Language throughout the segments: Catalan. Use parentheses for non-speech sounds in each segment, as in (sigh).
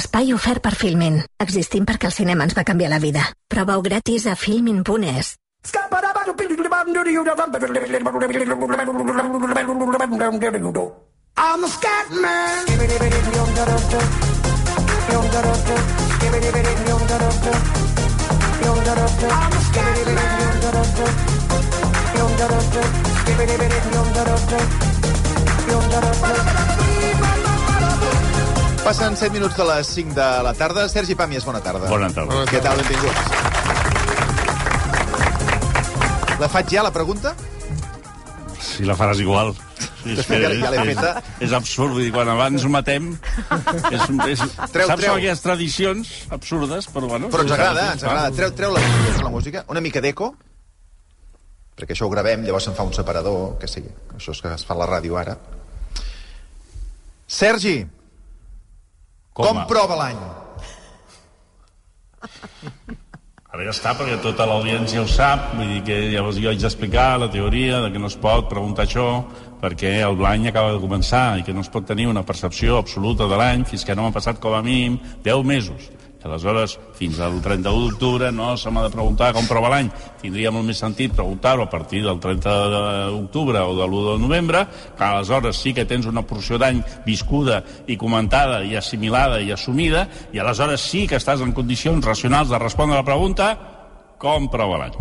Espai ofert per Filmin. Existim perquè el cinema ens va canviar la vida. Proveu gratis a filmin.es. I'm a scat man. I'm a scat Passen 7 minuts de les 5 de la tarda. Sergi Pàmies, bona tarda. Bona tarda. Què tal? Benvinguts. La faig ja, la pregunta? Si la faràs igual. (laughs) És, que, Ja és, feta. és absurd, vull dir, quan abans ho matem... És, és, Treu, saps treu. aquelles tradicions absurdes, però bueno... Però ens agrada, sí, ens agrada. Treu, treu la música, la música. Una mica d'eco, perquè això ho gravem, llavors se'n fa un separador, que sigui. Això és que es fa a la ràdio ara. Sergi, com, prova l'any? Ara ja està, perquè tota l'audiència ho sap, vull dir que llavors jo haig d'explicar la teoria de que no es pot preguntar això perquè el l'any acaba de començar i que no es pot tenir una percepció absoluta de l'any fins que no m'han passat com a mínim 10 mesos. I aleshores, fins al 31 d'octubre no se m'ha de preguntar com prova l'any. Tindria molt més sentit preguntar-ho a partir del 30 d'octubre o de l'1 de novembre, que aleshores sí que tens una porció d'any viscuda i comentada i assimilada i assumida, i aleshores sí que estàs en condicions racionals de respondre a la pregunta com prova l'any.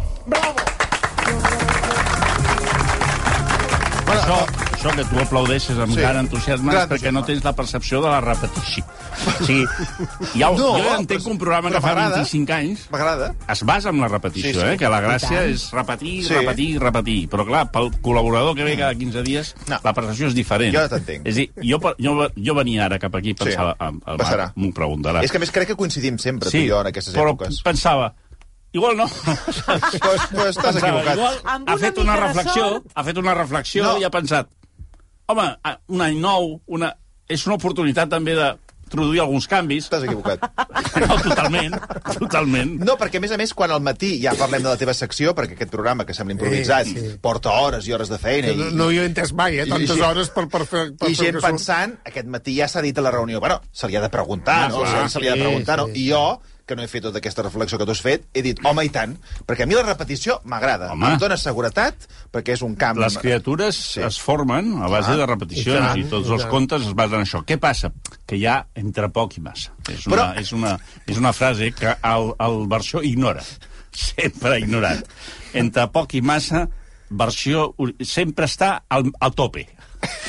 Bueno, això, això que tu aplaudeixes amb Sí. sí. gran entusiasme Gran és perquè no tens la percepció de la repetició. O sigui, ja, No, no, jo ja entenc però- que un programa però que fa m'agrada. 25 anys es basa en la repetició, Sí, sí. eh? que la gràcia és repetir, Sí. repetir, repetir. Però clar, pel col·laborador que ve cada 15 dies, No. la percepció és diferent. Jo t'entenc. És a dir, jo, jo, jo venia ara cap aquí i pensava... Sí. Sí. El Passarà. Marc m'ho preguntarà. És que a més crec que coincidim sempre, tu i jo, en aquestes però èpoques. pensava, igual no. Pues, pues estàs equivocat. Igual ha una fet una reflexió, sort. ha fet una reflexió No. i ha pensat, home, un any nou, una... és una oportunitat també de introduir alguns canvis. Estàs equivocat. (laughs) No, totalment, totalment. No, perquè a més a més, quan al matí ja parlem de la teva secció, perquè aquest programa, que sembla improvisat, Sí, sí. porta hores i hores de feina... No, no hi he entès mai, eh? i- Tantes i- hores per, per fer... Per I fer gent surt. pensant, aquest matí ja s'ha dit a la reunió, bueno, se li ha de preguntar, Ah, no? clar, Se, se li ha de sí, preguntar, no? sí. I jo, que no he fet tota aquesta reflexió que tu has fet, he dit, home, i tant, perquè a mi la repetició m'agrada. Em dóna seguretat, perquè és un camp... Les criatures Sí. es formen a base Clar. de I repeticions tant, i, tots i els contes es basen en això. Què passa? Que hi ha entre poc i massa. És una, Però- és una, és una frase que el, el versió ignora. (laughs) Sempre ignorat. Entre poc i massa, versió sempre està al, al tope.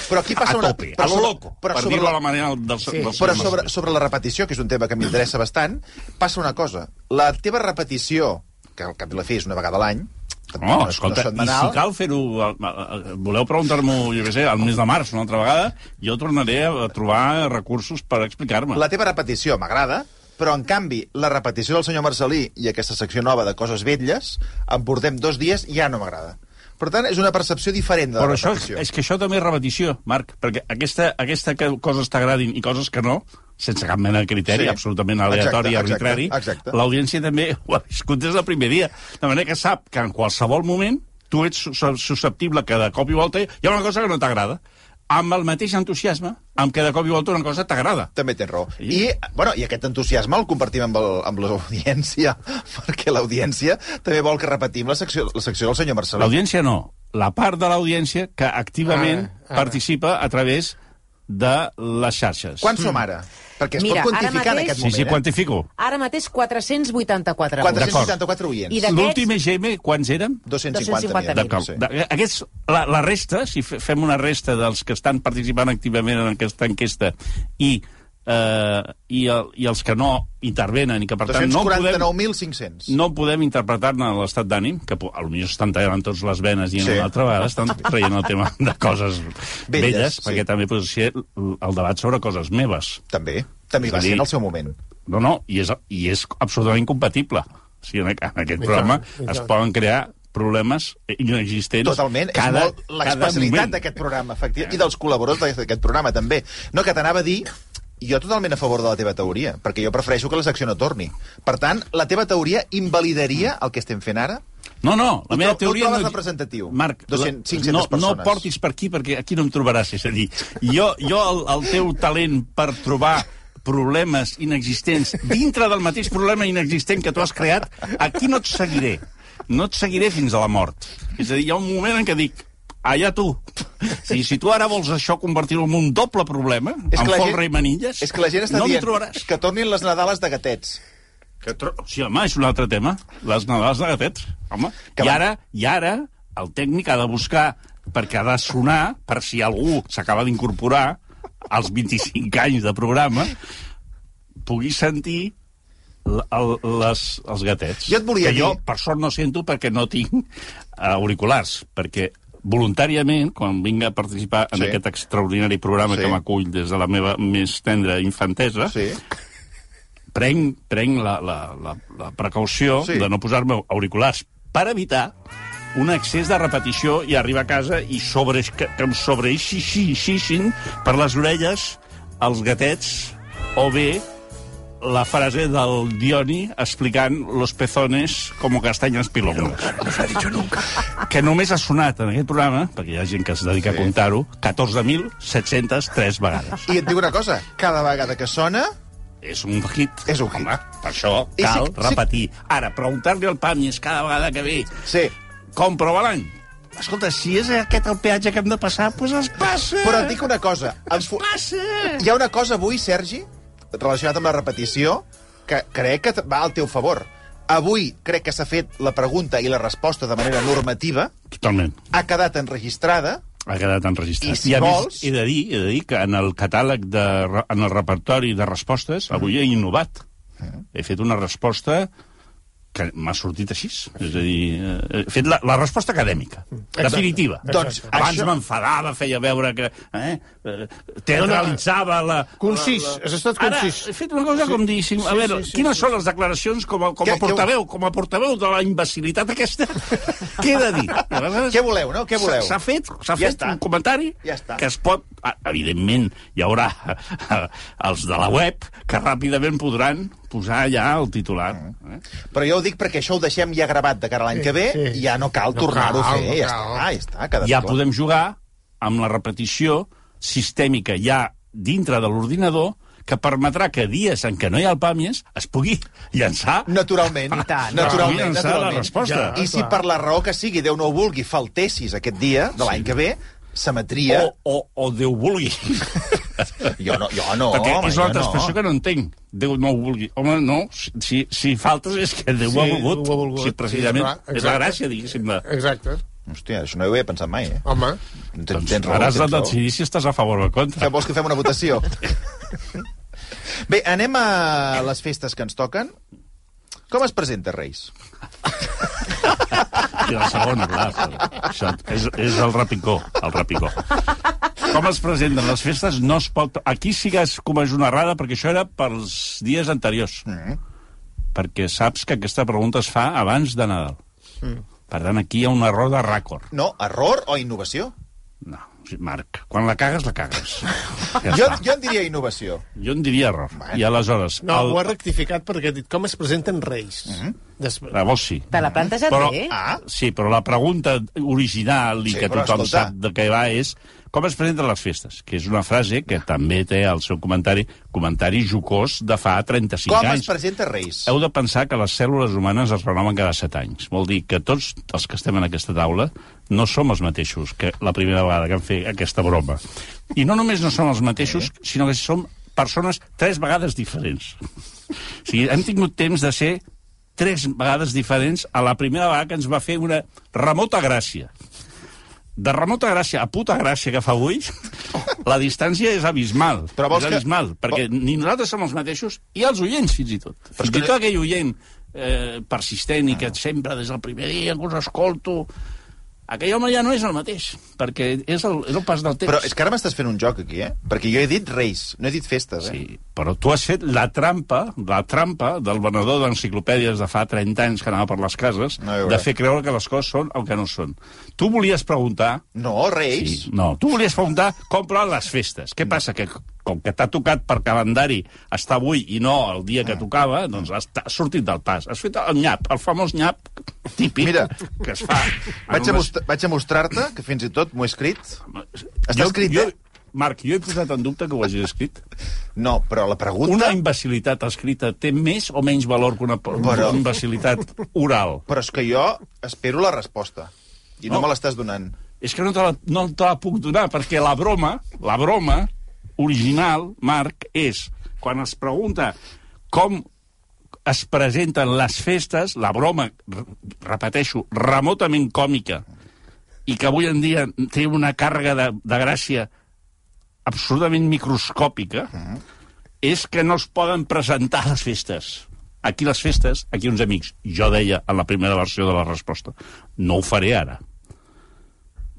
Però aquí passa a una... tope, però a lo loco, però per sobre dir-ho la- manera del, Sí. del Però sobre, sobre la repetició, que és un tema que m'interessa bastant, passa una cosa. La teva repetició, que al cap i la fi és una vegada a l'any, No, escolta, i si cal fer-ho... eh, eh, Voleu preguntar-m'ho, jo què sé, al mes de març una altra vegada, jo tornaré a trobar recursos per explicar-me. La teva repetició m'agrada, però, en canvi, la repetició del senyor Marcelí i aquesta secció nova de coses vetlles, em portem dos dies i ja no m'agrada. Per tant, és una percepció diferent de la Però això, repetició. és que això també és repetició, Marc, perquè aquesta, aquesta que coses t'agradin i coses que no, sense cap mena de criteri, Sí. absolutament aleatori i arbitrari, l'audiència també (laughs) ho ha viscut des del primer dia. De manera que sap que en qualsevol moment tu ets sus- susceptible que de cop i volta hi ha una cosa que no t'agrada. Amb el mateix entusiasme, amb que de cop i volta una cosa t'agrada. També tens raó. I, bueno, I aquest entusiasme el compartim amb, el, amb l'audiència, (laughs) perquè l'audiència també vol que repetim la secció, la secció del senyor Marcelí. L'audiència no, la part de l'audiència que activament Ara, ara. participa a través de les xarxes. Quan som ara? Perquè es Mira, pot quantificar en mateix- aquest Sí, moment, sí, eh? quantifico. Ara mateix 484 D'acord. 464 oients. I de- L'últim EGM, quants érem? 250.000. 250.000. D'acord. Sí. Aquests, la, la resta, si fe- fem una resta dels que estan participant activament en aquesta enquesta i, eh, i, el, i els que no intervenen i que, per tant, no podem, 249.500. no podem interpretar-ne l'estat d'ànim, que po- potser estan tallant tots les venes i Sí. sí. una altra vegada estan traient el tema de coses Velles, velles, sí. perquè també pot ser el debat sobre coses meves. També. També va ser en el seu moment. No, no, i és, i és absolutament incompatible. O sigui, en, en aquest I programa tant, es tant. poden crear problemes inexistents. Totalment, cada, és molt l'especialitat d'aquest programa, efectivament, i dels col·laboradors d'aquest d'aquest programa, també. No, que t'anava a dir, jo totalment a favor de la teva teoria, perquè jo prefereixo que la secció no torni. Per tant, la teva teoria invalidaria el que estem fent ara? No, no, la meva teoria... no... representatiu? Marc, 200, 500 no, no portis per aquí perquè aquí no em trobaràs. És a dir, jo, jo el, el teu talent per trobar problemes inexistents dintre del mateix problema inexistent que tu has creat, aquí no et seguiré. No et seguiré fins a la mort. És a dir, hi ha un moment en què dic, allà tu. Si, si tu ara vols això convertir-ho en un doble problema, És amb folre gent- i manilles, És que la gent està no dient trobaràs. que tornin les Nadales de gatets. Que tro... Sí, home, és un altre tema. Les Nadals de gatets. Home. Que I ara, I ara el tècnic ha de buscar, perquè ha de sonar, per si algú s'acaba d'incorporar als 25 anys de programa, pugui sentir el, les, els gatets. Jo et volia que jo, dir- per sort, no sento perquè no tinc auriculars, perquè voluntàriament, quan vinc a participar en Sí. aquest extraordinari programa Sí. que m'acull des de la meva més tendra infantesa, Sí. prenc, prenc la, la, la, la precaució Sí. de no posar-me auriculars per evitar un excés de repetició i arribar a casa i sobre, que, que em sobreeixixin per les orelles els gatets o bé la frase del Dioni explicant los pezones como castañas pilongas. Que només ha sonat en aquest programa, perquè hi ha gent que es dedica Sí. a comptar-ho, 14.703 vegades. I et dic una cosa, cada vegada que sona, És un hit. És un hit. Home, per això I cal sí- sí- repetir. Ara, preguntar-li al Pàmies cada vegada que ve sí, com prova l'any. Escolta, si és aquest el peatge que hem de passar, doncs pues es passa. però et dic una cosa. Es passa. Hi ha una cosa avui, Sergi, relacionat amb la repetició, que crec que va al teu favor. Avui crec que s'ha fet la pregunta i la resposta de manera normativa, Totalment. ha quedat enregistrada, Ha quedat enregistrat. I si a vols- més, he de, dir, he de dir que en el catàleg, de, en el repertori de respostes, avui he innovat. He fet una resposta que m'ha sortit així. És a dir, eh, he fet la, la resposta acadèmica, definitiva. Doncs Abans això- m'enfadava, feia veure que... Eh, eh, teatralitzava la... Concís, la, la... has estat Ara, concís. he fet una cosa com dir, sí, a sí, veure, sí, sí, quines sí. són les declaracions com a, com a portaveu, com a portaveu de la imbecilitat aquesta? (laughs) Què he de dir? Aleshores- Què voleu, no? Què voleu? S'ha fet, Ja fet està. un comentari Ja està. que es pot... Evidentment, hi haurà eh, (laughs) els de la web que ràpidament podran posar ja el titular. Mm. Eh? però jo ho dic perquè això ho deixem ja gravat de cara a l'any que ve sí. i ja no cal No tornar-ho a fer. no ja cal. està, ja està. Quedat Ja clar. podem jugar amb la repetició sistèmica ja dintre de l'ordinador que permetrà que dies en què no hi ha el Pàmies es pugui llançar Naturalment, (laughs) I tant. naturalment, naturalment. la resposta. I si per la raó que sigui, Déu no ho vulgui, faltessis aquest dia de l'any que ve, s'emetria... o, o, o Déu vulgui. (laughs) Jo no, jo no, Perquè home, és jo l'altra no. expressió que no entenc. Déu no ho vulgui. Home, no, si, si faltes és que Déu ho ha Sí, volgut. ho ha volgut. Sí, precisament. Sí, clar, és la exacte. gràcia, diguéssim. De... Exacte. Hòstia, això no ho havia pensat mai, eh? Home, Tens, Doncs tens raó, ara has de decidir si estàs a favor o en contra. Que vols que fem una votació? Bé, anem a les festes que ens toquen. Com es presenta, Reis? (laughs) I la segona, clar. Això és, és el repicó, el repicó. Com es presenten les festes? No es pot... Aquí sí que es comeix una errada, perquè això era pels dies anteriors. Mm. Perquè saps que aquesta pregunta es fa abans de Nadal. Mm. Per tant, aquí hi ha un error de rècord. No, error o innovació? No, Marc, quan la cagues, la cagues. (laughs) Ja Jo, està. jo en diria innovació. Jo en diria error. I aleshores... no, el... ho ha rectificat perquè ha dit com es presenten reis. Després. Llavors sí. Te l'ha plantejat Però, bé? Ah, sí, però la pregunta original i Sí, que tothom escolta. sap de què va és com es presenten les festes, que és una frase que també té el seu comentari, comentari jocós de fa 35 com anys. es presenta Reis? Heu de pensar que les cèl·lules humanes es renoven cada 7 anys. Vol dir que tots els que estem en aquesta taula no som els mateixos que la primera vegada que hem fet aquesta broma. I no només no som els mateixos, sinó que som persones tres vegades diferents. O sigui, hem tingut temps de ser tres vegades diferents a la primera vegada que ens va fer una remota gràcia. De remota gràcia a puta gràcia que fa avui, la distància és abismal. Però és que- abismal, perquè ni nosaltres som els mateixos, i els oients, fins i tot. Però Fins i que- tot aquell oient eh, persistent i que sempre des del primer dia que us escolto... Aquell home ja no és el mateix, perquè és el, és el pas del temps. Però és que ara m'estàs fent un joc aquí, eh? Perquè jo he dit Reis, no he dit festes, eh? Sí, però tu has fet la trampa, la trampa del venedor d'enciclopèdies de fa 30 anys que anava per les cases, No, de fer creure que les coses són el que no són. Tu volies preguntar... No, Reis. Sí, no, tu volies preguntar com les festes. Què passa? Que com que t'ha tocat per calendari estar avui i no el dia que tocava, doncs has, has sortit del pas. Has fet el nyap, el famós nyap típic Mira, que es fa. Vaig a, unes- most vaig a mostrar-te, que fins i tot m'ho he escrit. Està jo, escrit, jo, eh? Marc, jo he posat en dubte que ho hagis escrit. No, però la pregunta... Una imbecilitat escrita té més o menys valor que una, una Però- imbecilitat oral? Però és que jo espero la resposta. I no, No. me l'estàs donant. És que no te, la, no te la puc donar, perquè la broma, la broma original, Marc, és quan es pregunta com es presenten les festes, la broma, re- repeteixo, remotament còmica, i que avui en dia té una càrrega de, de gràcia absolutament microscòpica, és que no es poden presentar les festes. Aquí les festes, aquí uns amics. Jo deia en la primera versió de la resposta, no ho faré ara.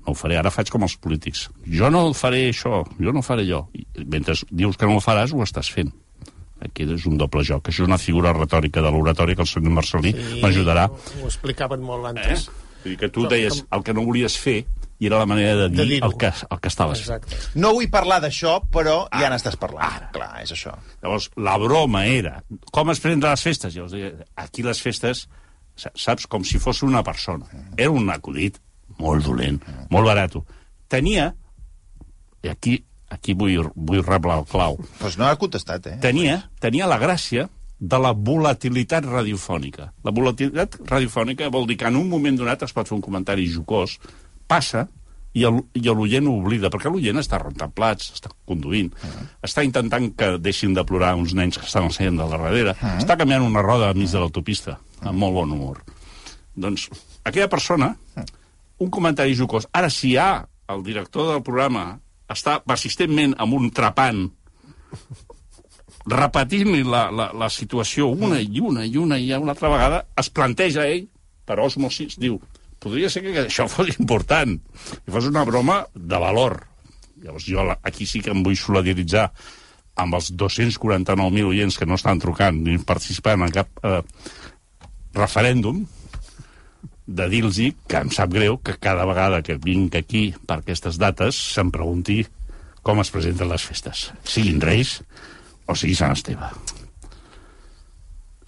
No ho faré, ara faig com els polítics. Jo no faré això, jo no faré allò. I mentre dius que no ho faràs, ho estàs fent. Aquí és un doble joc. Això és una figura retòrica de l'oratòria que el senyor Marcelí m'ajudarà. Ho explicaven molt Eh? antes. Vull dir que tu deies el que no volies fer i era la manera de dir dir-ho. el, que, el que estaves fent. Exacte. No vull parlar d'això, però ja n'estàs parlant. Ara. Clar, és això. Llavors, la broma era com es presenten les festes? Jo els deia, aquí les festes, sa- saps, com si fos una persona. Era un acudit molt dolent, molt barat. Tenia, i aquí, aquí vull, vull reblar el clau, Doncs no ha contestat, eh? tenia, tenia la gràcia de la volatilitat radiofònica. La volatilitat radiofònica vol dir que en un moment donat es pot fer un comentari jocós, passa, i l'oient ho oblida, perquè l'oient està rentant plats, està conduint, està intentant que deixin de plorar uns nens que estan seient de la darrere, està canviant una roda a mig de l'autopista, amb molt bon humor. Doncs aquella persona, un comentari jocós. Ara, si hi ha el director del programa està persistentment amb un trapant repetint-li la, la, la situació una i una i una i una altra vegada, es planteja ell, per osmosis, diu, podria ser que això fos important, i fos una broma de valor. Llavors jo aquí sí que em vull solidaritzar amb els 249.000 oients que no estan trucant ni participant en cap eh, referèndum, de dir-los que em sap greu que cada vegada que vinc aquí per aquestes dates se'm pregunti com es presenten les festes, siguin Reis o sigui Sant Esteve.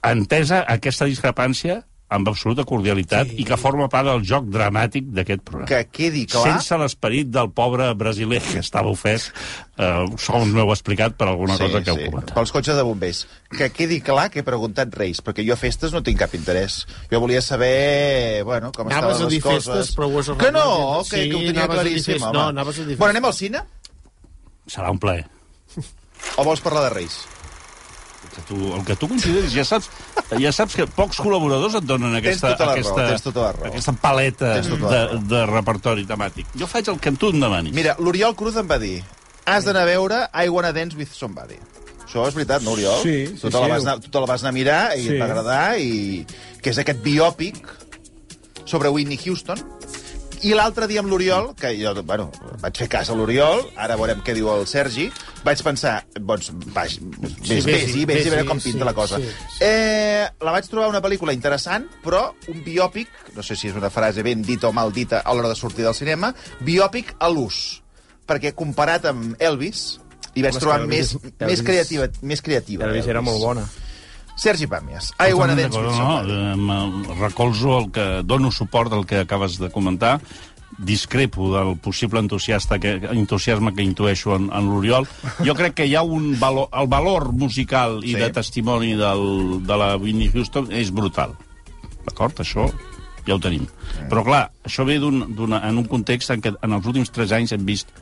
Entesa aquesta discrepància amb absoluta cordialitat sí. i que forma part del joc dramàtic d'aquest programa. Que quedi clar... Sense l'esperit del pobre brasiler que estava ofès, eh, segons m'heu explicat per alguna cosa que heu comentat. Pels cotxes de bombers. Que quedi clar que he preguntat Reis, perquè jo a festes no tinc cap interès. Jo volia saber, bueno, com Anaves estaven a dir les coses. festes, però ho has Que no, que, Sí, que ho tenia claríssim, home. No, anaves a dir Bueno, festes. anem al cine? Serà un plaer. O vols parlar de Reis? Que tu, el que tu consideris, ja saps, ja saps que pocs col·laboradors et donen aquesta, tota raó, aquesta, tota raó. aquesta paleta tota de, de repertori temàtic. Jo faig el que tu em demanis. Mira, l'Oriol Cruz em va dir has d'anar a veure I Wanna Dance With Somebody. Això és veritat, no, Oriol? Sí, sí, tu te la sí. vas anar, tu te la vas anar a mirar i Sí. et va agradar, i que és aquest biòpic sobre Whitney Houston. I l'altre dia amb l'Oriol, que jo, bueno, vaig fer cas a l'Oriol, ara veurem què diu el Sergi, vaig pensar, doncs, vaig, vés, vés-hi, vés, vés, vés, a veure com pinta sí, la cosa. sí, Eh, la vaig trobar una pel·lícula interessant, però un biòpic, no sé si és una frase ben dita o mal dita a l'hora de sortir del cinema, biòpic a l'ús. Perquè comparat amb Elvis, hi vaig trobar més, Elvis- més Elvis- creativa. Més creativa Elvis era molt bona. Sergi Pàmies, I Wanna Dance With Somebody. no, recolzo el que... Dono suport al que acabes de comentar discrepo del possible entusiasta que, entusiasme que intueixo en, en l'Oriol. Jo crec que hi ha un valor... El valor musical i Sí. de testimoni del, de la Whitney Houston és brutal. D'acord? Això ja ho tenim. Però, clar, això ve d'un, d'una- en un context en què en els últims tres anys hem vist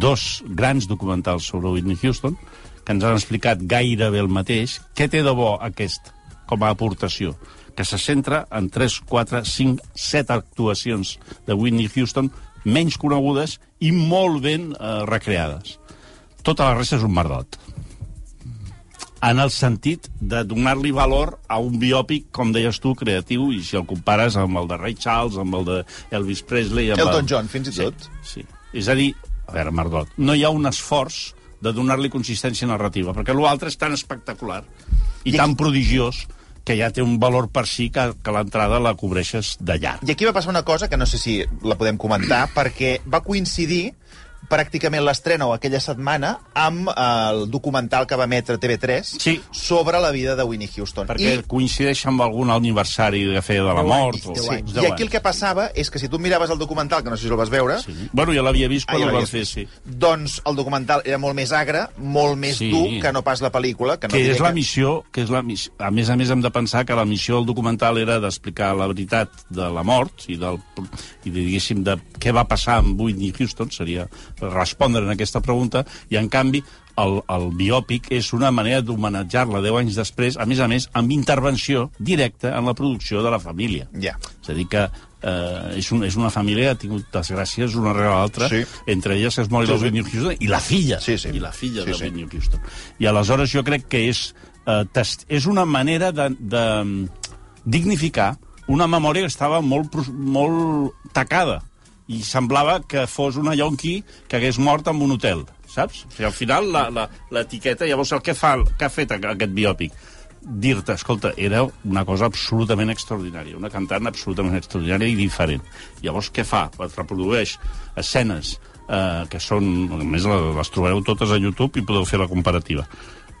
dos grans documentals sobre Whitney Houston que ens han explicat gairebé el mateix. Què té de bo aquest com a aportació? Que se centra en 3, 4, 5, 7 actuacions de Whitney Houston menys conegudes i molt ben eh, recreades. Tota la resta és un merdot. En el sentit de donar-li valor a un biòpic, com deies tu, creatiu, i si el compares amb el de Ray Charles, amb el de Elvis Presley... Amb Elton el... John, fins i tot. Sí, sí. És a dir, a veure, Mardot, no hi ha un esforç de donar-li consistència narrativa, perquè l'altre és tan espectacular i, I tan aquí- prodigiós que ja té un valor per si que, que l'entrada la cobreixes de llarg. I aquí va passar una cosa que no sé si la podem comentar, perquè va coincidir pràcticament l'estrena o aquella setmana amb eh, el documental que va emetre TV3 Sí. sobre la vida de Winnie Houston. Perquè I... coincideix amb algun aniversari que feia de la Deu mort. anys, o... Sí. anys. I aquí el que passava és que si tu miraves el documental, que no sé si el vas veure, Sí. Bueno, ja l'havia vist quan Ah, ja el van l'havies fer, sí. doncs el documental era molt més agre, molt més Sí. dur que no pas la pel·lícula. Que, no que és la missió, que és la missió... A més a més, hem de pensar que la missió del documental era d'explicar la veritat de la mort i, del, i de, diguéssim, de què va passar amb Whitney Houston, seria respondre en aquesta pregunta, i en canvi el, el biòpic és una manera d'homenatjar-la 10 anys després, a més a més, amb intervenció directa en la producció de la família. Ja. És a dir que eh, és, un, és una família que ha tingut desgràcies una rere l'altra, Sí. entre elles es mori Sí, la sí. Whitney Houston i la filla, Sí, sí. i la filla Sí, de sí. Whitney Houston. I aleshores jo crec que és, eh, test, és una manera de, de dignificar una memòria que estava molt, molt tacada i semblava que fos una yonqui que hagués mort en un hotel, saps? O sigui, al final l'etiqueta, llavors el que fa, que ha fet aquest biòpic? dir-te, escolta, era una cosa absolutament extraordinària, una cantant absolutament extraordinària i diferent. Llavors, què fa? Et reprodueix escenes eh, que són... A més, les trobareu totes a YouTube i podeu fer la comparativa.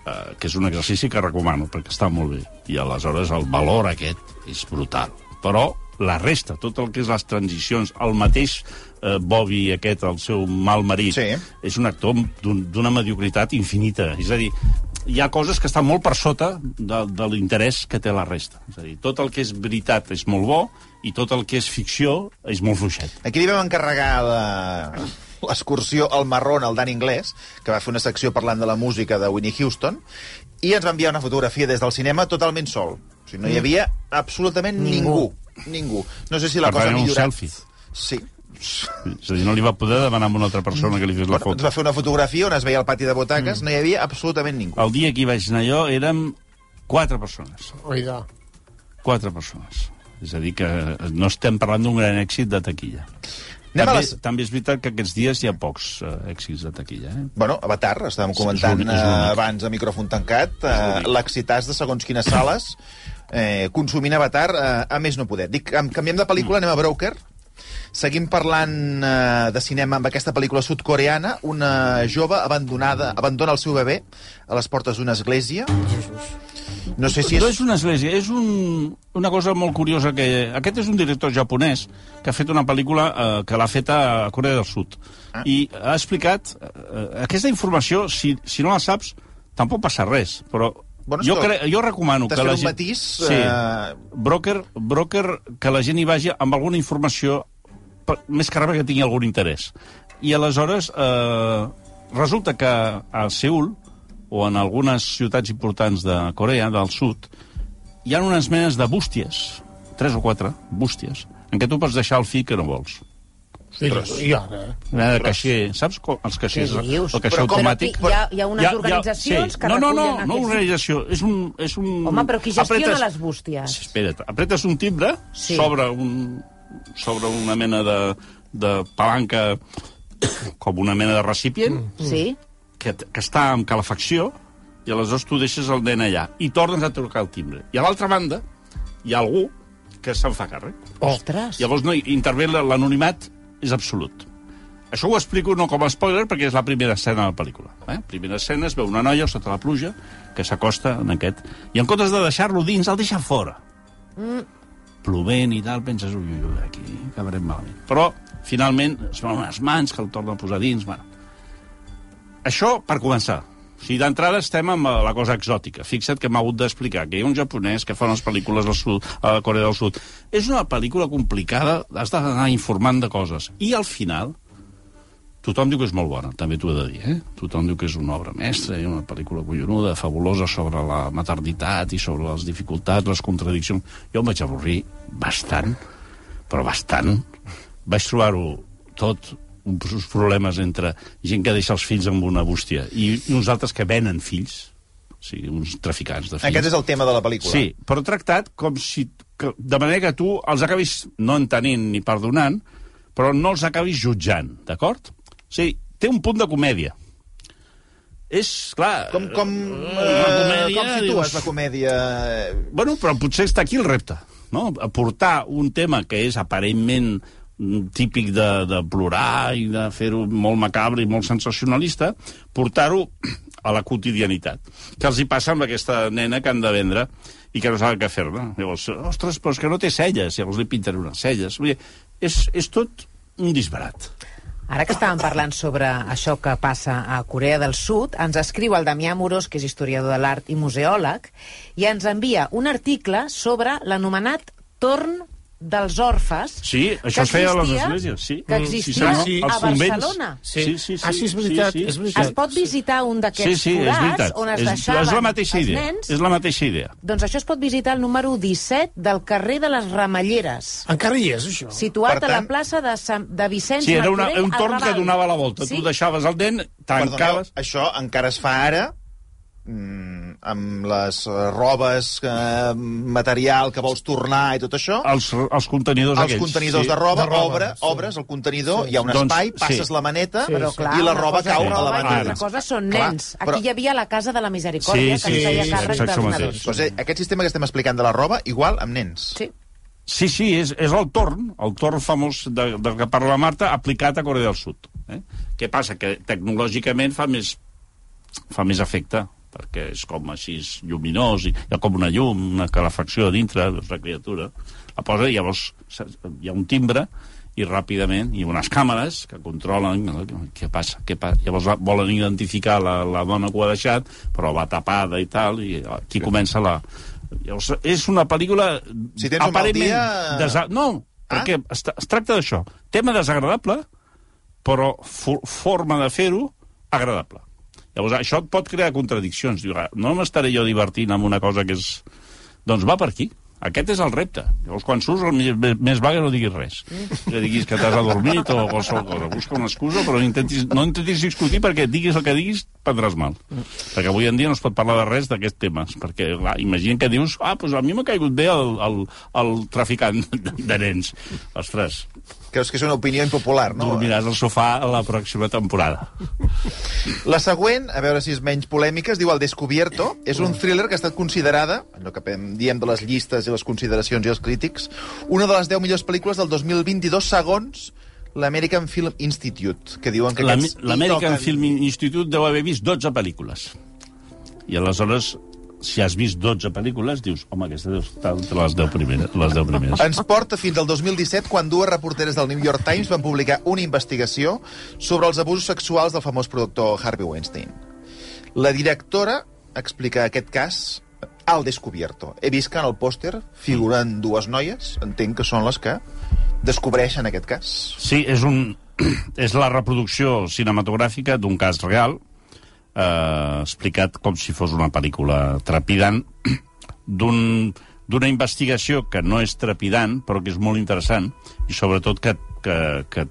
Eh, que és un exercici que recomano, perquè està molt bé. I aleshores el valor aquest és brutal. Però la resta, tot el que és les transicions, el mateix eh, Bobby aquest, el seu mal marit, Sí. és un actor d'un- d'una mediocritat infinita. És a dir, hi ha coses que estan molt per sota de, de l'interès que té la resta. És a dir, tot el que és veritat és molt bo i tot el que és ficció és molt fluixet. Aquí li vam encarregar la- l'excursió al marrón al Dan Inglés, que va fer una secció parlant de la música de Winnie Houston, i ens va enviar una fotografia des del cinema totalment sol. O sigui, no hi havia absolutament ningú. Ningú. No sé si la Per cosa ha era un millorat. selfie. Sí. És a dir, no li va poder demanar a una altra persona que li fes la Bueno, ens foto. va fer una fotografia on es veia el pati de butaques, no hi havia absolutament ningú. El dia que hi vaig anar jo érem quatre persones. Oida. Quatre persones. És a dir, que no estem parlant d'un gran èxit de taquilla. Anem També, les- també és veritat que aquests dies hi ha pocs eh, èxits de taquilla. Eh? Bueno, Avatar, estàvem Sí, comentant és l'únic, és eh, l'únic. abans a micròfon tancat, eh, l'únic. l'excitàs de segons quines sales, (laughs) eh, consumint Avatar eh, a més no poder. Dic, em- canviem de Mm. pel·lícula, anem a Broker. Seguim parlant eh, de cinema amb aquesta pel·lícula sud-coreana. Una jove abandonada abandona el seu bebè a les portes d'una església. No sé si No és... és una església, és un, una cosa molt curiosa que... Aquest és un director japonès que ha fet una pel·lícula eh, que l'ha fet a Corea del Sud. Ah. I ha explicat... Eh, aquesta informació, si, si no la saps, tampoc passa res, però Jo, cre jo recomano que la gent... matís, Sí. eh, Broker, broker, que la gent hi vagi amb alguna informació per, més que res que tingui algun interès. I aleshores eh, resulta que a Seul o en algunes ciutats importants de Corea del Sud hi ha unes menes de bústies, tres o quatre bústies, en què tu pots deixar el fill que no vols. I, i ara, eh? Mena de caixer, saps com els caixers? El caixer automàtic. Hi ha- hi ha unes organitzacions que no, no, no, recullen no aquests- organització, és un... És un... Home, però qui gestiona Apretes- les bústies? Espera't, apretes un timbre, Sí. sí. sobre, un, sobre una mena de, de palanca, com una mena de recipient, mm. Sí? que, que està amb calefacció, i aleshores tu deixes el nen allà, i tornes a trucar el timbre. I a l'altra banda hi ha algú que se'n fa càrrec. Ostres. Llavors no, intervé l'anonimat és absolut. Això ho explico no com a spoiler, perquè és la primera escena de la pel·lícula. Eh? Primera escena es veu una noia sota la pluja que s'acosta en aquest... I en comptes de deixar-lo dins, el deixa fora. Mm. Plovent i tal, penses, ui, ui, ui, aquí acabarem malament. Però, finalment, es veuen unes mans que el torna a posar dins, bueno. Això per començar. O sigui, d'entrada estem amb eh, la cosa exòtica. Fixa't que m'ha hagut d'explicar que hi ha un japonès que fa unes pel·lícules al sud, a la Corea del Sud. És una pel·lícula complicada, has d'anar informant de coses. I al final, tothom diu que és molt bona, també t'ho he de dir, eh? Tothom diu que és una obra mestra, i una pel·lícula collonuda, fabulosa sobre la maternitat i sobre les dificultats, les contradiccions. Jo em vaig avorrir bastant, però bastant. Vaig trobar-ho tot uns problemes entre gent que deixa els fills amb una bústia i uns altres que venen fills, o sigui, uns traficants de fills. Aquest és el tema de la pel·lícula. Sí, però tractat com si... Que, de manera que tu els acabis no entenent ni perdonant, però no els acabis jutjant, d'acord? O sigui, té un punt de comèdia. És, clar... Com, com, eh, comèdia, com situes dius- la comèdia? Bueno, però potser està aquí el repte, no? Aportar un tema que és aparentment típic de, de plorar i de fer-ho molt macabre i molt sensacionalista, portar-ho a la quotidianitat. Que els hi passa amb aquesta nena que han de vendre i que no saben què fer-ne. Llavors, ostres, però és que no té celles, llavors li pinten unes celles. Vull dir, és, és tot un disbarat. Ara que estàvem parlant sobre això que passa a Corea del Sud, ens escriu el Damià Morós, que és historiador de l'art i museòleg, i ens envia un article sobre l'anomenat torn dels orfes Sí, això es feia a les esglésies, sí. que Mm, existia senyor. sí. a. Barcelona. Sí. Sí, sí, sí. Ah, sí, és veritat, Sí, sí. és veritat. Es pot visitar un d'aquests Sí, sí, forats on es és, deixaven és la mateixa els idea. nens? És la mateixa idea. Doncs això es pot visitar al número 17 del carrer de les Ramelleres, Encara hi és, això? situat Per a la tant- plaça de, Sant, de Vicenç Sí, era una, un torn que donava la volta. Sí? Tu deixaves el dent, Perdoneu, tancaves... això encara es fa ara mm, amb les eh, robes, eh, material que vols tornar i tot això. Els, els contenidors els aquells. contenidors sí. de roba, De roba, obre, sí. obres el contenidor, Sí. hi ha un Doncs, espai, sí. passes la maneta Sí, Però, sí. clar, i la roba cau és a la banyera. Una cosa són Clar, nens. Aquí però- hi havia la Casa de la Misericòrdia, Sí, que sí, es feia sí, càrrec exacte dels nadons. Doncs, eh, aquest sistema que estem explicant de la roba, igual amb nens. Sí. Sí, sí, és, és el torn, el torn famós de, del que parla la Marta, aplicat a Corea del Sud. Eh? Què passa? Que tecnològicament fa més, fa més efecte, perquè és com així lluminós, i hi ha com una llum, una calefacció a dintre, doncs la criatura la posa i llavors hi ha un timbre i ràpidament, i unes càmeres que controlen què passa, què passa. Llavors volen identificar la, la dona que ho ha deixat, però va tapada i tal, i aquí comença la... Llavors, és una pel·lícula Si tens un mal aparentment dia- desa... No, Ah? perquè es, es tracta d'això. Tema desagradable, però fo forma de fer-ho agradable. Llavors, això et pot crear contradiccions. Diu, "Ah, no m'estaré jo divertint amb una cosa que és... Doncs va per aquí. Aquest és el repte. Llavors, quan surts, el més, vaga no diguis res. No diguis que t'has adormit o qualsevol cosa. Busca una excusa, però intentis, no intentis discutir perquè diguis el que diguis, prendràs mal. Perquè avui en dia no es pot parlar de res d'aquests temes. Perquè, clar, imagina que dius, ah, doncs a mi m'ha caigut bé el, el, el traficant de nens. Ostres, Creus que és una opinió impopular, no? dormiràs al sofà a la pròxima temporada. La següent, a veure si és menys polèmica, es diu El Descubierto. És un thriller que ha estat considerada, allò que diem de les llistes i les consideracions i els crítics, una de les 10 millors pel·lícules del 2022 segons l'American Film Institute, que diuen que L'American toquen. Film Institute deu haver vist 12 pel·lícules. I aleshores, si has vist 12 pel·lícules, dius, home, aquesta deu estar entre les 10 primeres. Les 10 primeres. Ens porta fins al 2017, quan dues reporteres del New York Times van publicar una investigació sobre els abusos sexuals del famós productor Harvey Weinstein. La directora explica aquest cas al descubierto. He vist que en el pòster figuren dues noies, entenc que són les que descobreixen aquest cas. Sí, és, un, (clears throat) és la reproducció cinematogràfica d'un cas real, eh, explicat com si fos una pel·lícula trepidant, (clears throat) d'un d'una investigació que no és trepidant, però que és molt interessant, i sobretot que, que, que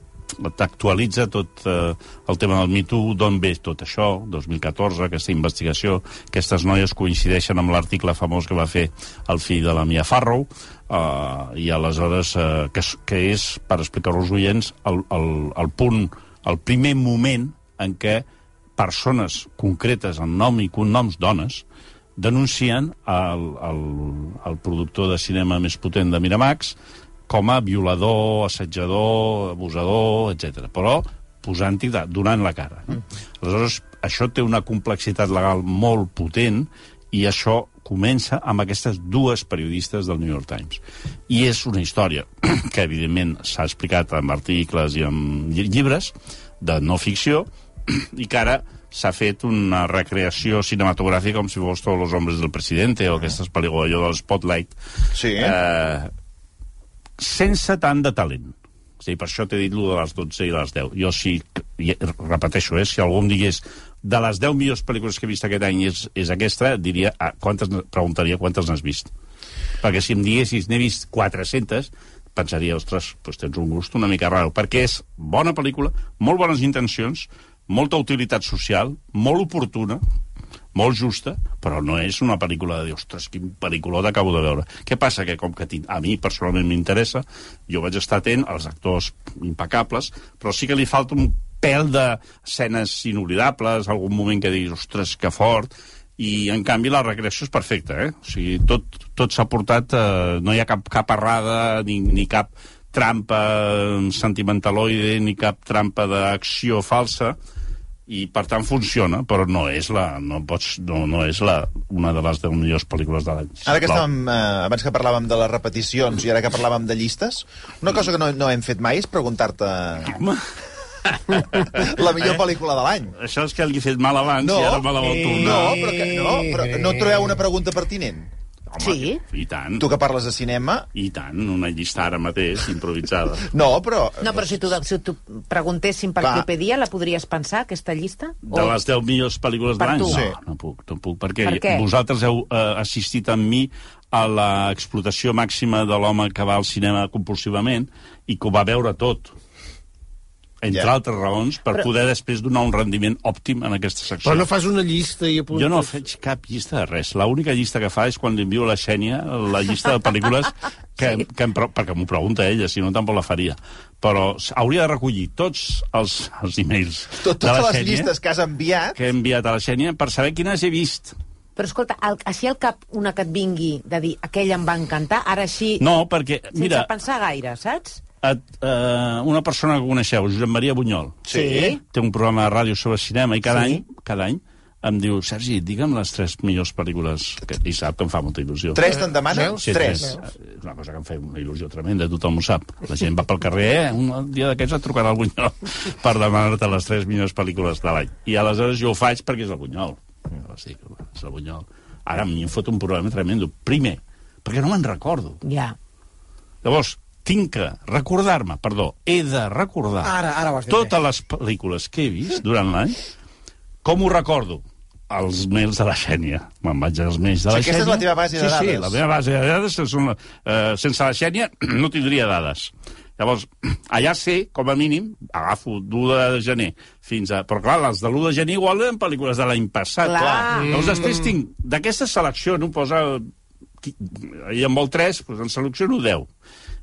t'actualitza tot eh, el tema del Me Too, d'on ve tot això, 2014, aquesta investigació, aquestes noies coincideixen amb l'article famós que va fer el fill de la Mia Farrow, eh, i aleshores, eh, que, que és, per explicar-ho als oients, el, el, el punt, el primer moment en què persones concretes amb nom i cognoms dones denuncien el, el, el productor de cinema més potent de Miramax com a violador, assetjador, abusador, etc. Però posant-hi, donant la cara. No? Aleshores, això té una complexitat legal molt potent i això comença amb aquestes dues periodistes del New York Times. I és una història (clears throat) que, evidentment, s'ha explicat en articles i en lli- llibres de no ficció (clears throat) i que ara s'ha fet una recreació cinematogràfica com si fos Todos los hombres del presidente o aquestes pel·lícules, allò del Spotlight, Sí. eh, sense tant de talent. És dir, per això t'he dit lo de les 12 i les 10. Jo sí, i repeteixo, eh, si algú em digués de les 10 millors pel·lícules que he vist aquest any és, és aquesta, diria, ah, quantes, preguntaria quantes n'has vist. Perquè si em diguessis n'he vist 400, pensaria, ostres, doncs tens un gust una mica raro, perquè és bona pel·lícula, molt bones intencions, molta utilitat social, molt oportuna, molt justa, però no és una pel·lícula de dir, ostres, quin pel·lícula acabo de veure. Què passa? Que com que a mi personalment m'interessa, jo vaig estar atent als actors impecables, però sí que li falta un pèl d'escenes inoblidables, algun moment que diguis, ostres, que fort, i en canvi la recreació és perfecta, eh? O sigui, tot, tot s'ha portat, eh, no hi ha cap, cap errada ni, ni cap trampa eh, sentimentaloide ni cap trampa d'acció falsa, i per tant funciona, però no és la no pots no, no és la una de les 10 millors pel·lícules de l'any. Ara que estàvem, eh, abans que parlàvem de les repeticions i ara que parlàvem de llistes, una cosa que no, no hem fet mai és preguntar-te la millor pel·lícula de l'any. això és que li he fet mal abans No, i ara me la vol eh, tornar. No, però, que, no, però no trobeu una pregunta pertinent? Home, Sí. I tant. Tu que parles de cinema... I tant, una llista ara mateix, improvisada. (laughs) No, però... No, però si tu, si tu preguntéssim per Clar. què dia, la podries pensar, aquesta llista? De les 10 millors pel·lícules de l'any? No, Sí. no puc, no puc, perquè Per què? vosaltres heu eh, assistit amb mi a l'explotació màxima de l'home que va al cinema compulsivament i que ho va veure tot entre Ja. altres raons, per Però- poder després donar un rendiment òptim en aquesta secció. Però no fas una llista i apuntes... Jo no faig cap llista de res. L'única llista que fa és quan li envio a la Xènia la llista de pel·lícules (laughs) que, sí. que em, perquè m'ho pregunta ella, si no tampoc la faria. Però hauria de recollir tots els, els e-mails Tot, de la totes les Xènia llistes que has enviat... que he enviat a la Xènia per saber quines he vist. Però escolta, el, així al cap una que et vingui de dir aquella em va encantar, ara així, No, perquè, sense mira, pensar gaire, saps? Et, eh, una persona que coneixeu, Josep Maria Bunyol, Sí. té un programa de ràdio sobre cinema i cada Sí. any, cada any em diu, Sergi, digue'm les tres millors pel·lícules, que, i sap que em fa molta il·lusió. Tres te'n demanen? Veus? Sí, tres. tres. És una cosa que em fa una il·lusió tremenda, tothom ho sap. La gent va pel carrer, eh? un dia d'aquests et trucarà el Bunyol (laughs) per demanar-te les tres millors pel·lícules de l'any. I aleshores jo ho faig perquè és el Bunyol. "Va, és el Bunyol. Ara a mi em fot un problema tremendo. Primer, perquè no me'n recordo. Ja. Llavors, tinc que recordar-me, perdó, he de recordar Ara- ara ho has dit totes les pel·lícules que he vist durant l'any. Com ho recordo? Els mails de la Xènia. Me'n vaig als mails de O la sigui, aquesta és Xènia. la teva base de sí, Sí, dades. la meva base de dades. Són, la- eh, sense la Xènia (clears throat) no tindria dades. Llavors, (clears throat) allà sé, com a mínim, agafo d'1 de gener fins a... Però clar, les de l'1 de gener igual eren pel·lícules de l'any passat. Clar. Llavors després tinc, d'aquesta selecció, no posa... Ell en vol 3, doncs en selecciono 10.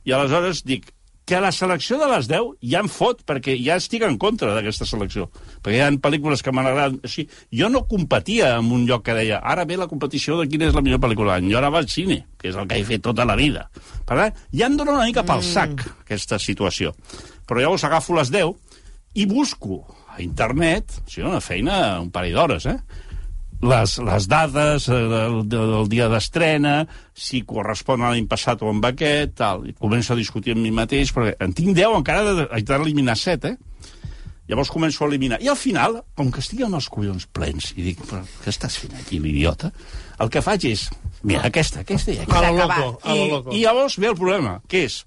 I aleshores dic que la selecció de les 10 ja em fot, perquè ja estic en contra d'aquesta selecció. Perquè hi ha pel·lícules que m'han agradat així. Jo no competia en un lloc que deia ara ve la competició de quina és la millor pel·lícula. Jo ara va al cine, que és el que he fet tota la vida. Per tant, ja em dona una mica pel sac, aquesta situació. Però llavors agafo les 10 i busco a internet, o sigui, una feina, un parell d'hores, eh? Les, les dades eh, del, del dia d'estrena, si correspon a l'any passat o amb aquest, tal. I començo a discutir amb mi mateix, perquè en tinc 10, encara de- haig d'eliminar 7, eh? Llavors començo a eliminar. I al final, com que estic amb els collons plens, i dic, però què estàs fent aquí, l'idiota? El que faig és, mira, aquesta, aquesta i A aquesta. lo S'ha acabat. loco, a lo loco. I, I llavors ve el problema, que és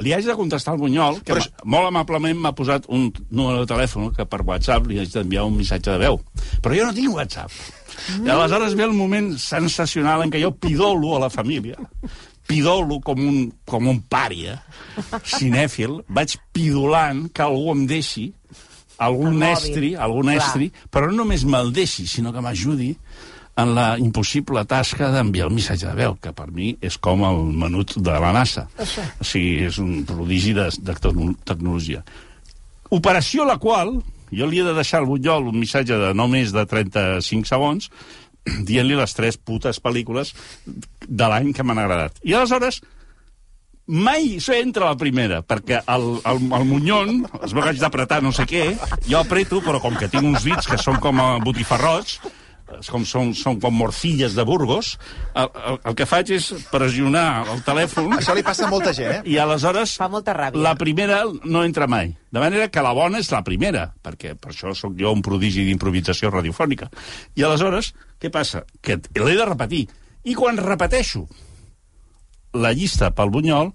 li haig de contestar al Bunyol, que Però molt amablement m'ha posat un número de telèfon que per WhatsApp li haig d'enviar un missatge de veu. Però jo no tinc WhatsApp. I aleshores ve el moment sensacional en què jo pidolo a la família, pidolo com un, com un pària, cinèfil, vaig pidolant que algú em deixi, algun estri, algun Clar. estri, però no només me'l deixi, sinó que m'ajudi en la impossible tasca d'enviar el missatge de veu, que per mi és com el menut de la NASA. O sigui, és un prodigi de, de tecno- tecnologia. Operació la qual jo li he de deixar al Bunyol un missatge de no més de 35 segons (clears throat) dient-li les tres putes pel·lícules de l'any que m'han agradat. I aleshores mai s'entra la primera, perquè el, el, el Munyon, es veu que haig d'apretar no sé què, jo apreto, però com que tinc uns dits que són com a botifarrots, com són, són com morcilles de Burgos, el, el, el que faig és pressionar el telèfon Això li passa a molta gent, eh? i aleshores Fa molta ràbia. la primera no entra mai. De manera que la bona és la primera, perquè per això sóc jo un prodigi d'improvisació radiofònica. I aleshores, què passa? Que l'he de repetir. I quan repeteixo la llista pel Bunyol,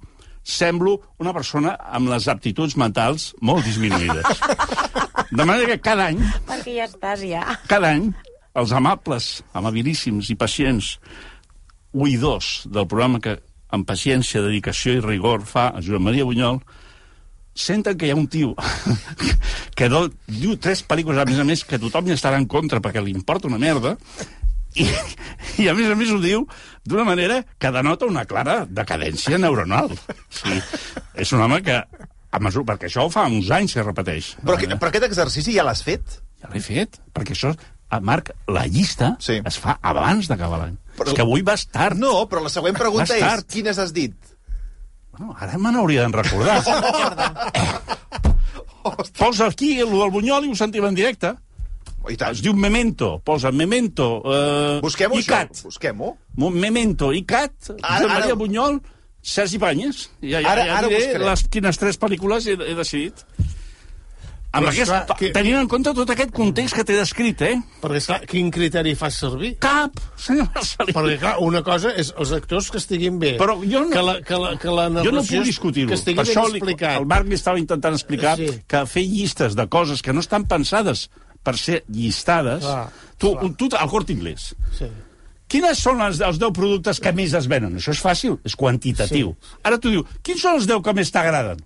semblo una persona amb les aptituds mentals molt disminuïdes. (laughs) De manera que cada any Perquè ja estàs, ja. cada any, els amables, amabilíssims i pacients oïdors del programa que amb paciència, dedicació i rigor fa a Joan Maria Bunyol, senten que hi ha un tio (laughs) que do, diu tres pel·lícules, a més a més, que tothom hi estarà en contra perquè li importa una merda, i, i a més a més ho diu d'una manera que denota una clara decadència neuronal. Sí, és un home que, a mesura, perquè això fa uns anys que es repeteix. Però, que, però aquest exercici ja l'has fet? Ja l'he fet, perquè això, Marc, la llista Sí. es fa abans d'acabar l'any. Però-. És que avui vas tard. No, però la següent pregunta Vas és, tard. quines has dit? Bueno, ara me n'hauria d'en recordar. (laughs) Posa aquí el del Bunyol i ho sentim en directe. I tant. Es diu Memento. Posa Memento. Eh, Busquem-ho, això. Busquem-ho. Memento, ICAT, Ara- Josep Maria ara- Bunyol, Sergi Banyes. Ja, ja, Ara- ja diré les, quines tres pel·lícules he, he decidit. Amb Però, aquest, esclar, que- Tenint en compte tot aquest context que t'he descrit, eh? Perquè, esclar, quin criteri fas servir? Cap, senyor Marcelí. Perquè, clar, una cosa és els actors que estiguin bé. Però jo no- Que la, que la, que la Jo no puc discutir-ho. Que estigui Per ben això li, explicat. el Marc li estava intentant explicar Sí. que fer llistes de coses que no estan pensades per ser llistades... Clar, tu, clar. tu, al Corte Inglés, Sí. Quines són els, els 10 productes que més es venen? Això és fàcil, és quantitatiu. Sí. Ara tu diu, quins són els 10 que més t'agraden?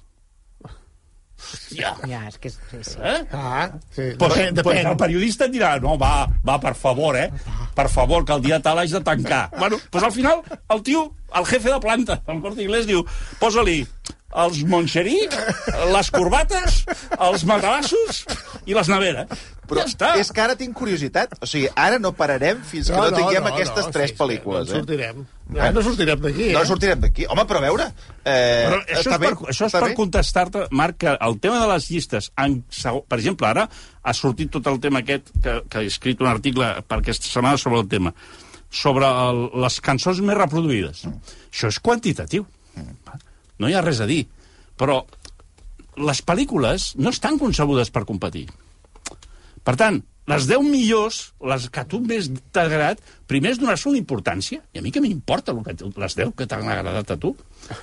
Hòstia. Ja, és que... és- Sí, sí. Eh? Ah, sí. Pues, depèn, pues depèn. el periodista et dirà, no, va, va, per favor, eh? Per favor, que el dia tal haig de tancar. Bueno, pues al final, el tio, el jefe de planta, el Corte Inglés, diu, posa-li els Moncherí, les corbates, els matalassos i les neveres. Però ja està. és que ara tinc curiositat. O sigui, ara no pararem fins que no, tinguem aquestes tres sí, pel·lícules. Sí, no en eh? sortirem. Ja no sortirem d'aquí, eh? No sortirem d'aquí. Home, però a veure... Eh, Però això és, bé, per, això és està per contestar-te, Marc, que el tema de les llistes, en, per exemple, ara ha sortit tot el tema aquest, que, que he escrit un article per aquesta setmana sobre el tema, sobre el, les cançons més reproduïdes. Això és quantitatiu. No hi ha res a dir. Però les pel·lícules no estan concebudes per competir. Per tant, les 10 millors, les que a tu més t'ha agradat, primer és donar-se una importància. I a mi m'importa que t- les 10 que t'han agradat a tu?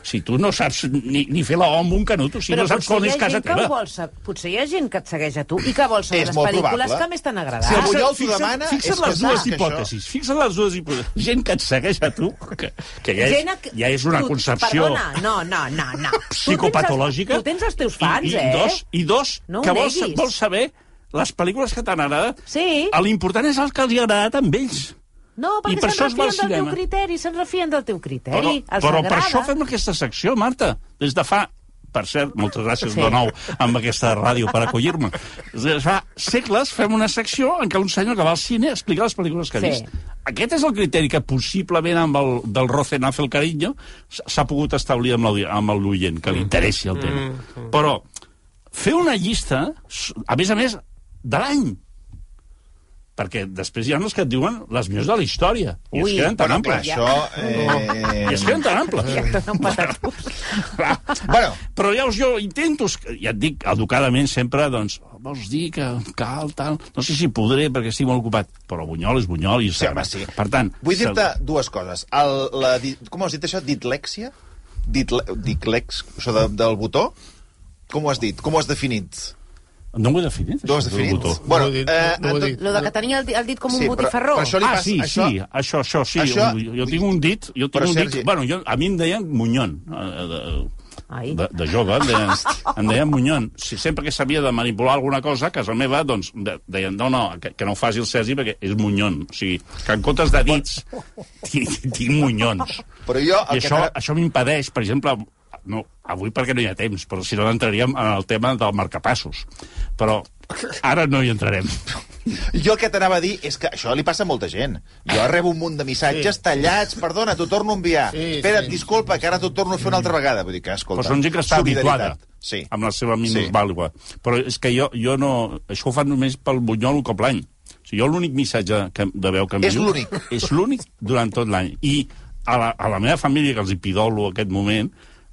Si tu no saps ni, ni fer la O amb un canut, o si no saps com és casa que teva. vol potser hi ha gent que et segueix a tu i que vol saber És les pel·lícules probable. que més t'han agradat. Si el Bunyol t'ho demana, és Fixa't que les dues que això- hipòtesis. Fixa't les dues hipòtesis. Gent que et segueix a tu, que, que ja, és, Gent a- ja és una tu- concepció Perdona, no, no, no, no. psicopatològica. Tu tens els, tu tens els teus fans, I, i, eh? dos, I dos, No que vols, vols saber les pel·lícules que t'han agradat. Sí. L'important és el que els ha agradat amb ells. No, perquè per se'n refien del teu criteri, se'n refien del teu criteri. Però, Els però per això fem aquesta secció, Marta. Des de fa... Per cert, moltes gràcies Sí. de nou amb aquesta ràdio per acollir-me. Des de fa segles fem una secció en què un senyor que va al cine explica les pel·lícules que ha Sí. vist. Aquest és el criteri que possiblement amb el del Rocenazo el carinyo s'ha pogut establir amb l'oient, que li interessi el tema. Però fer una llista, a més a més, de l'any, perquè després hi ha els que et diuen les millors de la història. I Ui. es queden tan amples. això... Eh... I es queden tan amples. Ja. Bueno. Però ja us, jo intento, ja et dic, educadament sempre, doncs, vols dir que cal, tal... No sé si podré perquè estic molt ocupat, però Bunyol és Bunyol i Sí, home, sí. Per tant... Vull se- dir-te dues coses. El, la, com has dit això? Ditlèxia? Ditle, diclex, això de, del botó? Com ho has dit? Com ho has definit? No ho he definit, No ho has això definit? botó. Bueno, No ho he dit, eh, no ho he tot- dit. Lo de que tenia el, di- el dit com Sí, un però- botifarró. però això li Ah, passa- sí, això- sí, això, això, sí. això- jo, jo tinc un dit, jo tinc Però, un Sergi- dit... Bueno, jo, a mi em deien Munyon, eh, de, Ai. de, de jove, em deien, (laughs) em deien Munyon. Si sempre que sabia de manipular alguna cosa, a casa meva, doncs, de, deien, no, no, que, que no ho faci el Sergi perquè és Munyon. O sigui, que en comptes de dits, (laughs) tinc, tinc Munyons. Però jo... I El això, que això m'impedeix, per exemple, no, avui perquè no hi ha temps, però si no entraríem en el tema del marcapassos. Però ara no hi entrarem. (laughs) Jo el que t'anava a dir és que això li passa a molta gent. Jo rebo un munt de missatges sí. tallats, perdona, t'ho torno a enviar. Sí, Espera't, sí. disculpa, que ara t'ho torno a fer una altra vegada. Vull dir que, escolta, Però són gent que està habituada Sí. amb la seva Sí. minusvàlua. Però és que jo, jo no... Això ho fan només pel Bunyol un cop l'any. O sigui, jo l'únic missatge que, de veu que És envio... l'únic. És l'únic durant tot l'any. I a la, a la meva família, que els hi pidolo aquest moment,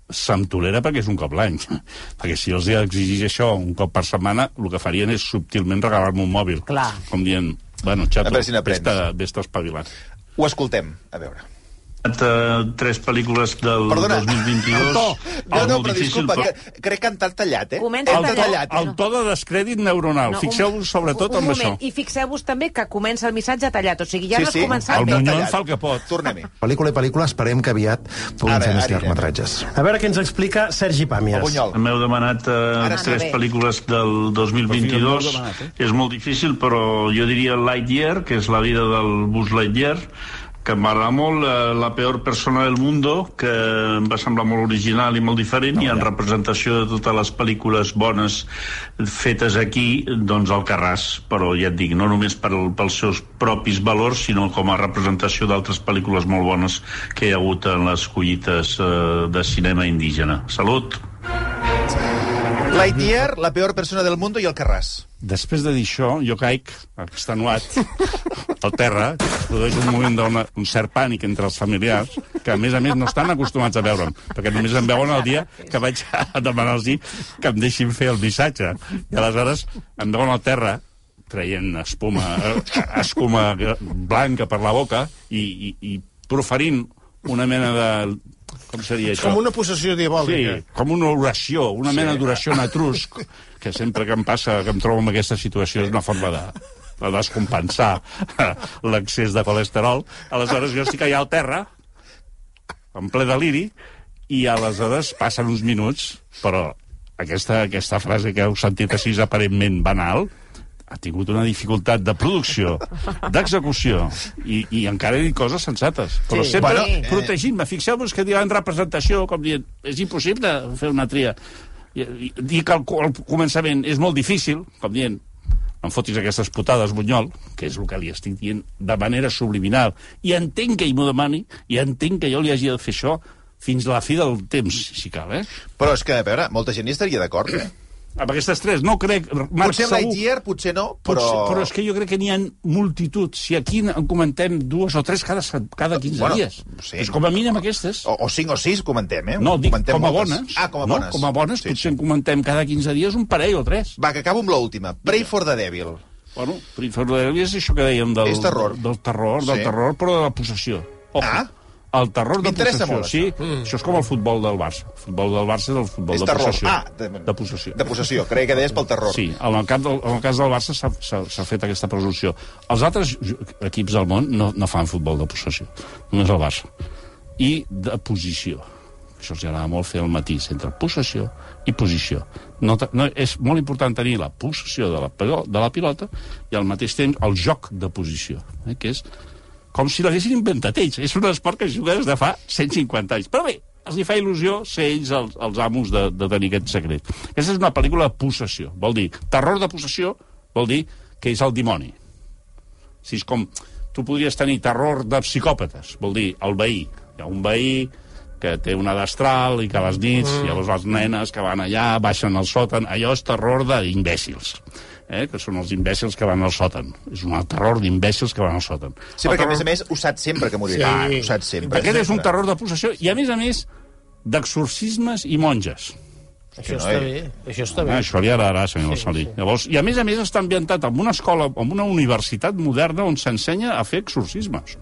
se'm tolera perquè és un cop l'any. (laughs) perquè si els exigís això un cop per setmana, el que farien és subtilment regalar-me un mòbil. Clar. Com dient, bueno, xato, A veure si vés-te vés espavilant. Ho escoltem, a veure. Uh, tres pel·lícules del Perdona. 2022. El to. No, no, però difícil, disculpa, però- que, crec que han tal tallat, eh? Comença Hem tallat. tallat. El to de descrèdit neuronal. No, un- Fixeu-vos sobretot un amb moment. això. I fixeu-vos també que comença el missatge tallat. O sigui, ja Sí, no has sí. començat El bé. Munyol tallat. fa el que pot. Tornem-hi. (laughs) Pel·lícula i pel·lícula, esperem que aviat puguin fer més llargmetratges. A veure què ens explica Sergi El Pàmies. M'heu demanat uh, Ara tres bé. pel·lícules del 2022. m'heu demanat, eh? És molt difícil, però jo diria Lightyear, que és la vida del Buzz Lightyear, que em va agradar molt eh, La peor persona del mundo, que em va semblar molt original i molt diferent, i en representació de totes les pel·lícules bones fetes aquí, doncs el Carràs, però ja et dic, no només per, pels seus propis valors, sinó com a representació d'altres pel·lícules molt bones que hi ha hagut en les collites eh, de cinema indígena. Salut! Lightyear, la peor persona del mundo i el Carràs. Després de dir això, jo caic, extenuat, al terra, produeix un moment d'un cert pànic entre els familiars, que a més a més no estan acostumats a veure'm, perquè només em veuen el dia que vaig a demanar-los que em deixin fer el missatge. I aleshores em veuen al terra, traient espuma, escuma blanca per la boca i, i, i proferint una mena de... Com seria És això? com una possessió diabòlica. Sí, com una oració, una mena d'oració en etrusc, que sempre que em passa, que em trobo en aquesta situació, és una forma de, de descompensar (laughs) l'excés de colesterol. Aleshores jo estic allà al terra, en ple deliri, i aleshores passen uns minuts, però aquesta, aquesta frase que heu sentit així aparentment banal, ha tingut una dificultat de producció, d'execució, i, i encara he dit coses sensates. Però Sí. sempre Bueno, eh. protegint-me. Fixeu-vos que diuen representació, com dient, és impossible fer una tria. I, i, dir que al, al començament és molt difícil, com dient, em fotis aquestes putades, Bunyol, que és el que li estic dient de manera subliminal, i entenc que ell m'ho demani, i entenc que jo li hagi de fer això fins a la fi del temps, si cal, eh? Però és que, a veure, molta gent hi estaria d'acord, eh? Amb aquestes tres, no crec... Marc, Potser segur- Lightyear, potser no, però... Potser, però és que jo crec que n'hi ha multitud. Si aquí en comentem dues o tres cada, cada 15 Bueno, dies. sí. Doncs com a mínim aquestes. O, o cinc o sis, comentem, eh? No, dic comentem com a moltes. bones. Ah, com a no, bones. com a bones, Sí, potser sí. en comentem cada 15 dies un parell o tres. Va, que acabo amb l'última. Pray for the Devil. Bueno, per és això que dèiem del, És terror. del terror, del Sí. terror, però de la possessió. Ojo, Ah. El terror de possessió. molt, sí, això. això és com el futbol del Barça. El futbol del Barça és el futbol És de terror. possessió. Ah, de, de possessió. De possessió. Creia que deies pel terror. Sí, en el, cap del, en el cas del Barça s'ha- fet aquesta presumpció. Els altres equips del món no, no fan futbol de possessió, només el Barça. I de posició. Això els agrada molt fer el matís entre possessió i posició. No, no, és molt important tenir la possessió de la, de la pilota i al mateix temps el joc de posició, eh, que és com si l'haguessin inventat ells. És un esport que juguen des de fa 150 anys. Però bé, els hi fa il·lusió ser ells els, els amos de, de tenir aquest secret. Aquesta és una pel·lícula de possessió. Vol dir, terror de possessió vol dir que és el dimoni. Si és com... Tu podries tenir terror de psicòpates. Vol dir, el veí. Hi ha un veí que té una destral i que a les nits, mm. llavors les nenes que van allà, baixen al sòtan, allò és terror d'imbècils eh, que són els imbècils que van al sòtan. És un terror d'imbècils que van al sòtan. Sí, perquè, a més a més, ho saps sempre que morirà. Sí. Ho saps sempre. Aquest és un terror de possessió i, a més a més, d'exorcismes i monges. Això no, està bé, això està Ah, bé. això li agradarà, senyor Sí, Marcelí. sí. Llavors, I a més a més està ambientat en una escola, en una universitat moderna on s'ensenya a fer exorcismes.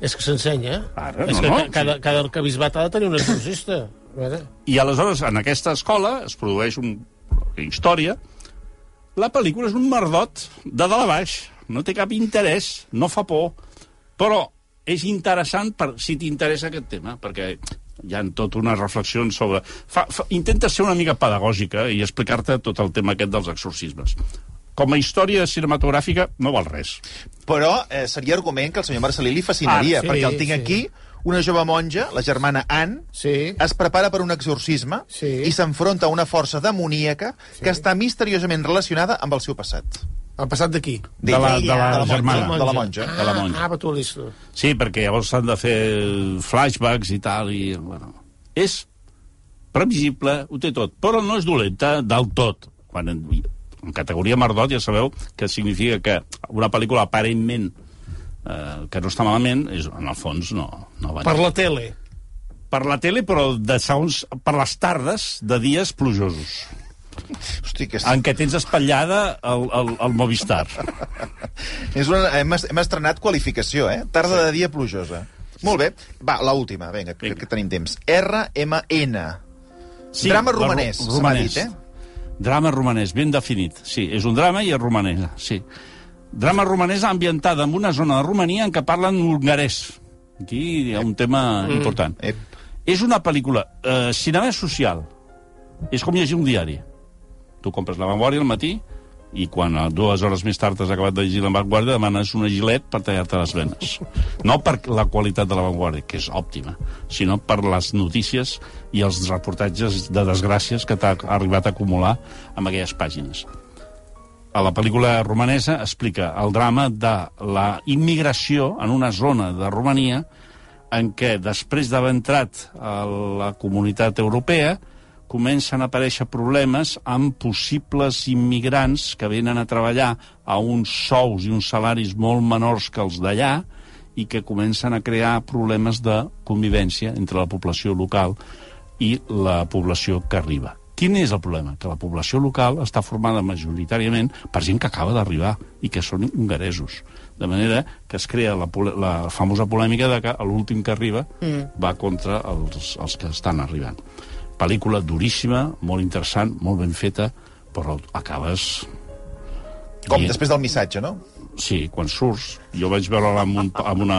És que s'ensenya. Ara, és no, que no, ca- cada, cada arcabisbat ha de tenir un exorcista. I aleshores, en aquesta escola, es produeix un... una història. La pel·lícula és un merdot de dalt a baix. No té cap interès, no fa por, però és interessant per, si t'interessa aquest tema, perquè hi ha tot unes reflexions sobre... Fa, fa, intenta ser una mica pedagògica i explicar-te tot el tema aquest dels exorcismes. Com a història cinematogràfica no val res. Però eh, seria argument que el senyor Marcelí li fascinaria, Ah, sí, perquè el tinc sí. aquí, una jove monja, la germana Anne, Sí. es prepara per un exorcisme Sí. i s'enfronta a una força demoníaca que està misteriosament relacionada amb el seu passat. El passat d'aquí. De la, de la, de la germana. monja. De la monja. De la monja. Ah, ah, tu listo. Sí, perquè llavors s'han de fer flashbacks i tal, i, bueno, és previsible, ho té tot, però no és dolenta del tot. Quan en, en categoria Mardot ja sabeu que significa que una pel·lícula aparentment eh, que no està malament, és, en el fons no, no va Per la tele. per la tele, però de segons, per les tardes de dies plujosos, Hosti, que en què tens espatllada el, el, el Movistar. és una... hem, hem estrenat qualificació, eh? Tarda de dia plujosa. Molt bé. Va, la última, vinga, que, Vinga. que tenim temps. RMN. Sí, Drama romanès, se romanès. dit, eh? Drama romanès, ben definit. Sí, és un drama i és romanès, sí. Drama romanès ambientada en una zona de Romania en què parlen hongarès. Aquí hi ha un tema mm. important. Ep. És una pel·lícula, eh, cinema social. És com llegir un diari. Tu compres la memòria al matí, i quan a dues hores més tard has acabat de llegir La Vanguardia demanes una gilet per tallar-te les venes. No per la qualitat de La Vanguardia, que és òptima, sinó per les notícies i els reportatges de desgràcies que t'ha arribat a acumular amb aquelles pàgines. A la pel·lícula romanesa explica el drama de la immigració en una zona de Romania en què, després d'haver entrat a la comunitat europea, comencen a aparèixer problemes amb possibles immigrants que venen a treballar a uns sous i uns salaris molt menors que els d'allà i que comencen a crear problemes de convivència entre la població local i la població que arriba. Quin és el problema? Que la població local està formada majoritàriament per gent que acaba d'arribar i que són hongaresos. De manera que es crea la, la famosa polèmica de que l'últim que arriba mm. va contra els, els que estan arribant. Pel·lícula duríssima, molt interessant, molt ben feta, però acabes... Com dient- després del missatge, no? Sí, quan surts. Jo vaig veure-la amb, un, amb una...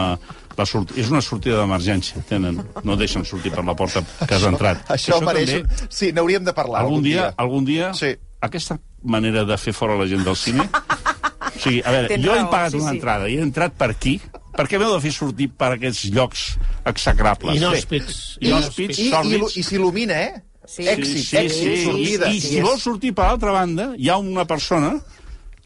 La sort... És una sortida d'emergència. Tenen... No deixen sortir per la porta que has entrat. Això, mereix... també, Sí, n'hauríem de parlar algun dia, algun dia Sí. aquesta manera de fer fora la gent del cine... O sigui, a veure, Tens jo he raó, pagat sí, una sí. entrada i he entrat per aquí, per què m'heu de fer sortir per aquests llocs execrables? Inhòspits. Inhòspits, I, i, sòrdids. i s'il·lumina, eh? Sí. Èxit, sí, èxit, sí, sortida. I, i si vols sortir per l'altra banda, hi ha una persona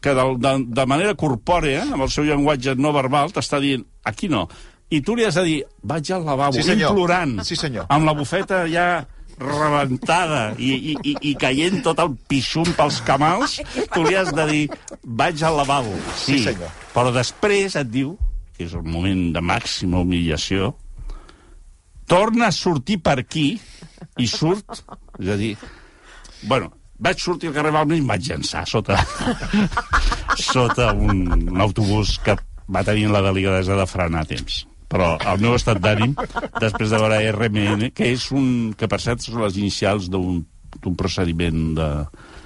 que de, de, de manera corpòrea, amb el seu llenguatge no verbal, t'està dient, aquí no. I tu li has de dir, vaig al lavabo, Sí, senyor. implorant, Sí, senyor. amb la bufeta ja rebentada i, i, i, i caient tot el pixum pels camals, tu li has de dir, vaig al lavabo. Sí, senyor. Però després et diu, que és el moment de màxima humillació, torna a sortir per aquí i surt, és a dir, bueno, vaig sortir al carrer Balmes i em vaig llançar sota, sota un, un autobús que va tenir la delicadesa de frenar a temps. Però el meu estat d'ànim, després de veure RMN, que és un... que per cert són les inicials d'un procediment de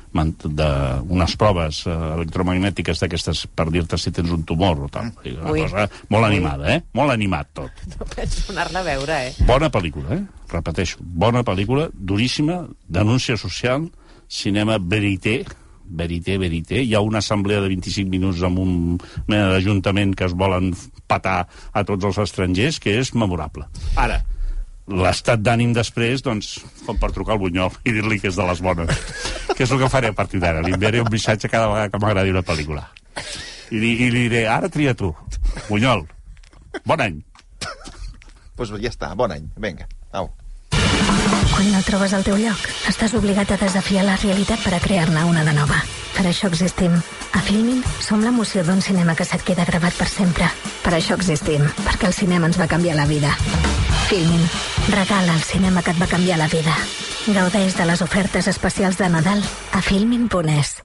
d'unes proves eh, electromagnètiques d'aquestes per dir-te si tens un tumor o tal. Una Ui. cosa molt animada, eh? Molt animat tot. No penso anar-la a veure, eh? Bona pel·lícula, eh? Repeteixo, bona pel·lícula, duríssima, denúncia social, cinema verité, verité, verité. Hi ha una assemblea de 25 minuts amb un mena d'ajuntament que es volen patar a tots els estrangers, que és memorable. Ara, l'estat d'ànim després, doncs, com per trucar al Bunyol i dir-li que és de les bones. (laughs) que és el que faré a partir d'ara. Li enviaré un missatge cada vegada que m'agradi una pel·lícula. I li, I li diré, ara tria tu. Bunyol, bon any. Doncs pues ja està, bon any. Vinga, au. Quan no trobes el teu lloc, estàs obligat a desafiar la realitat per a crear-ne una de nova. Per això existim. A Filmin som l'emoció d'un cinema que se't queda gravat per sempre. Per això existim, perquè el cinema ens va canviar la vida. Filmin. Regala el cinema que et va canviar la vida. Gaudeix de les ofertes especials de Nadal a filmin.es.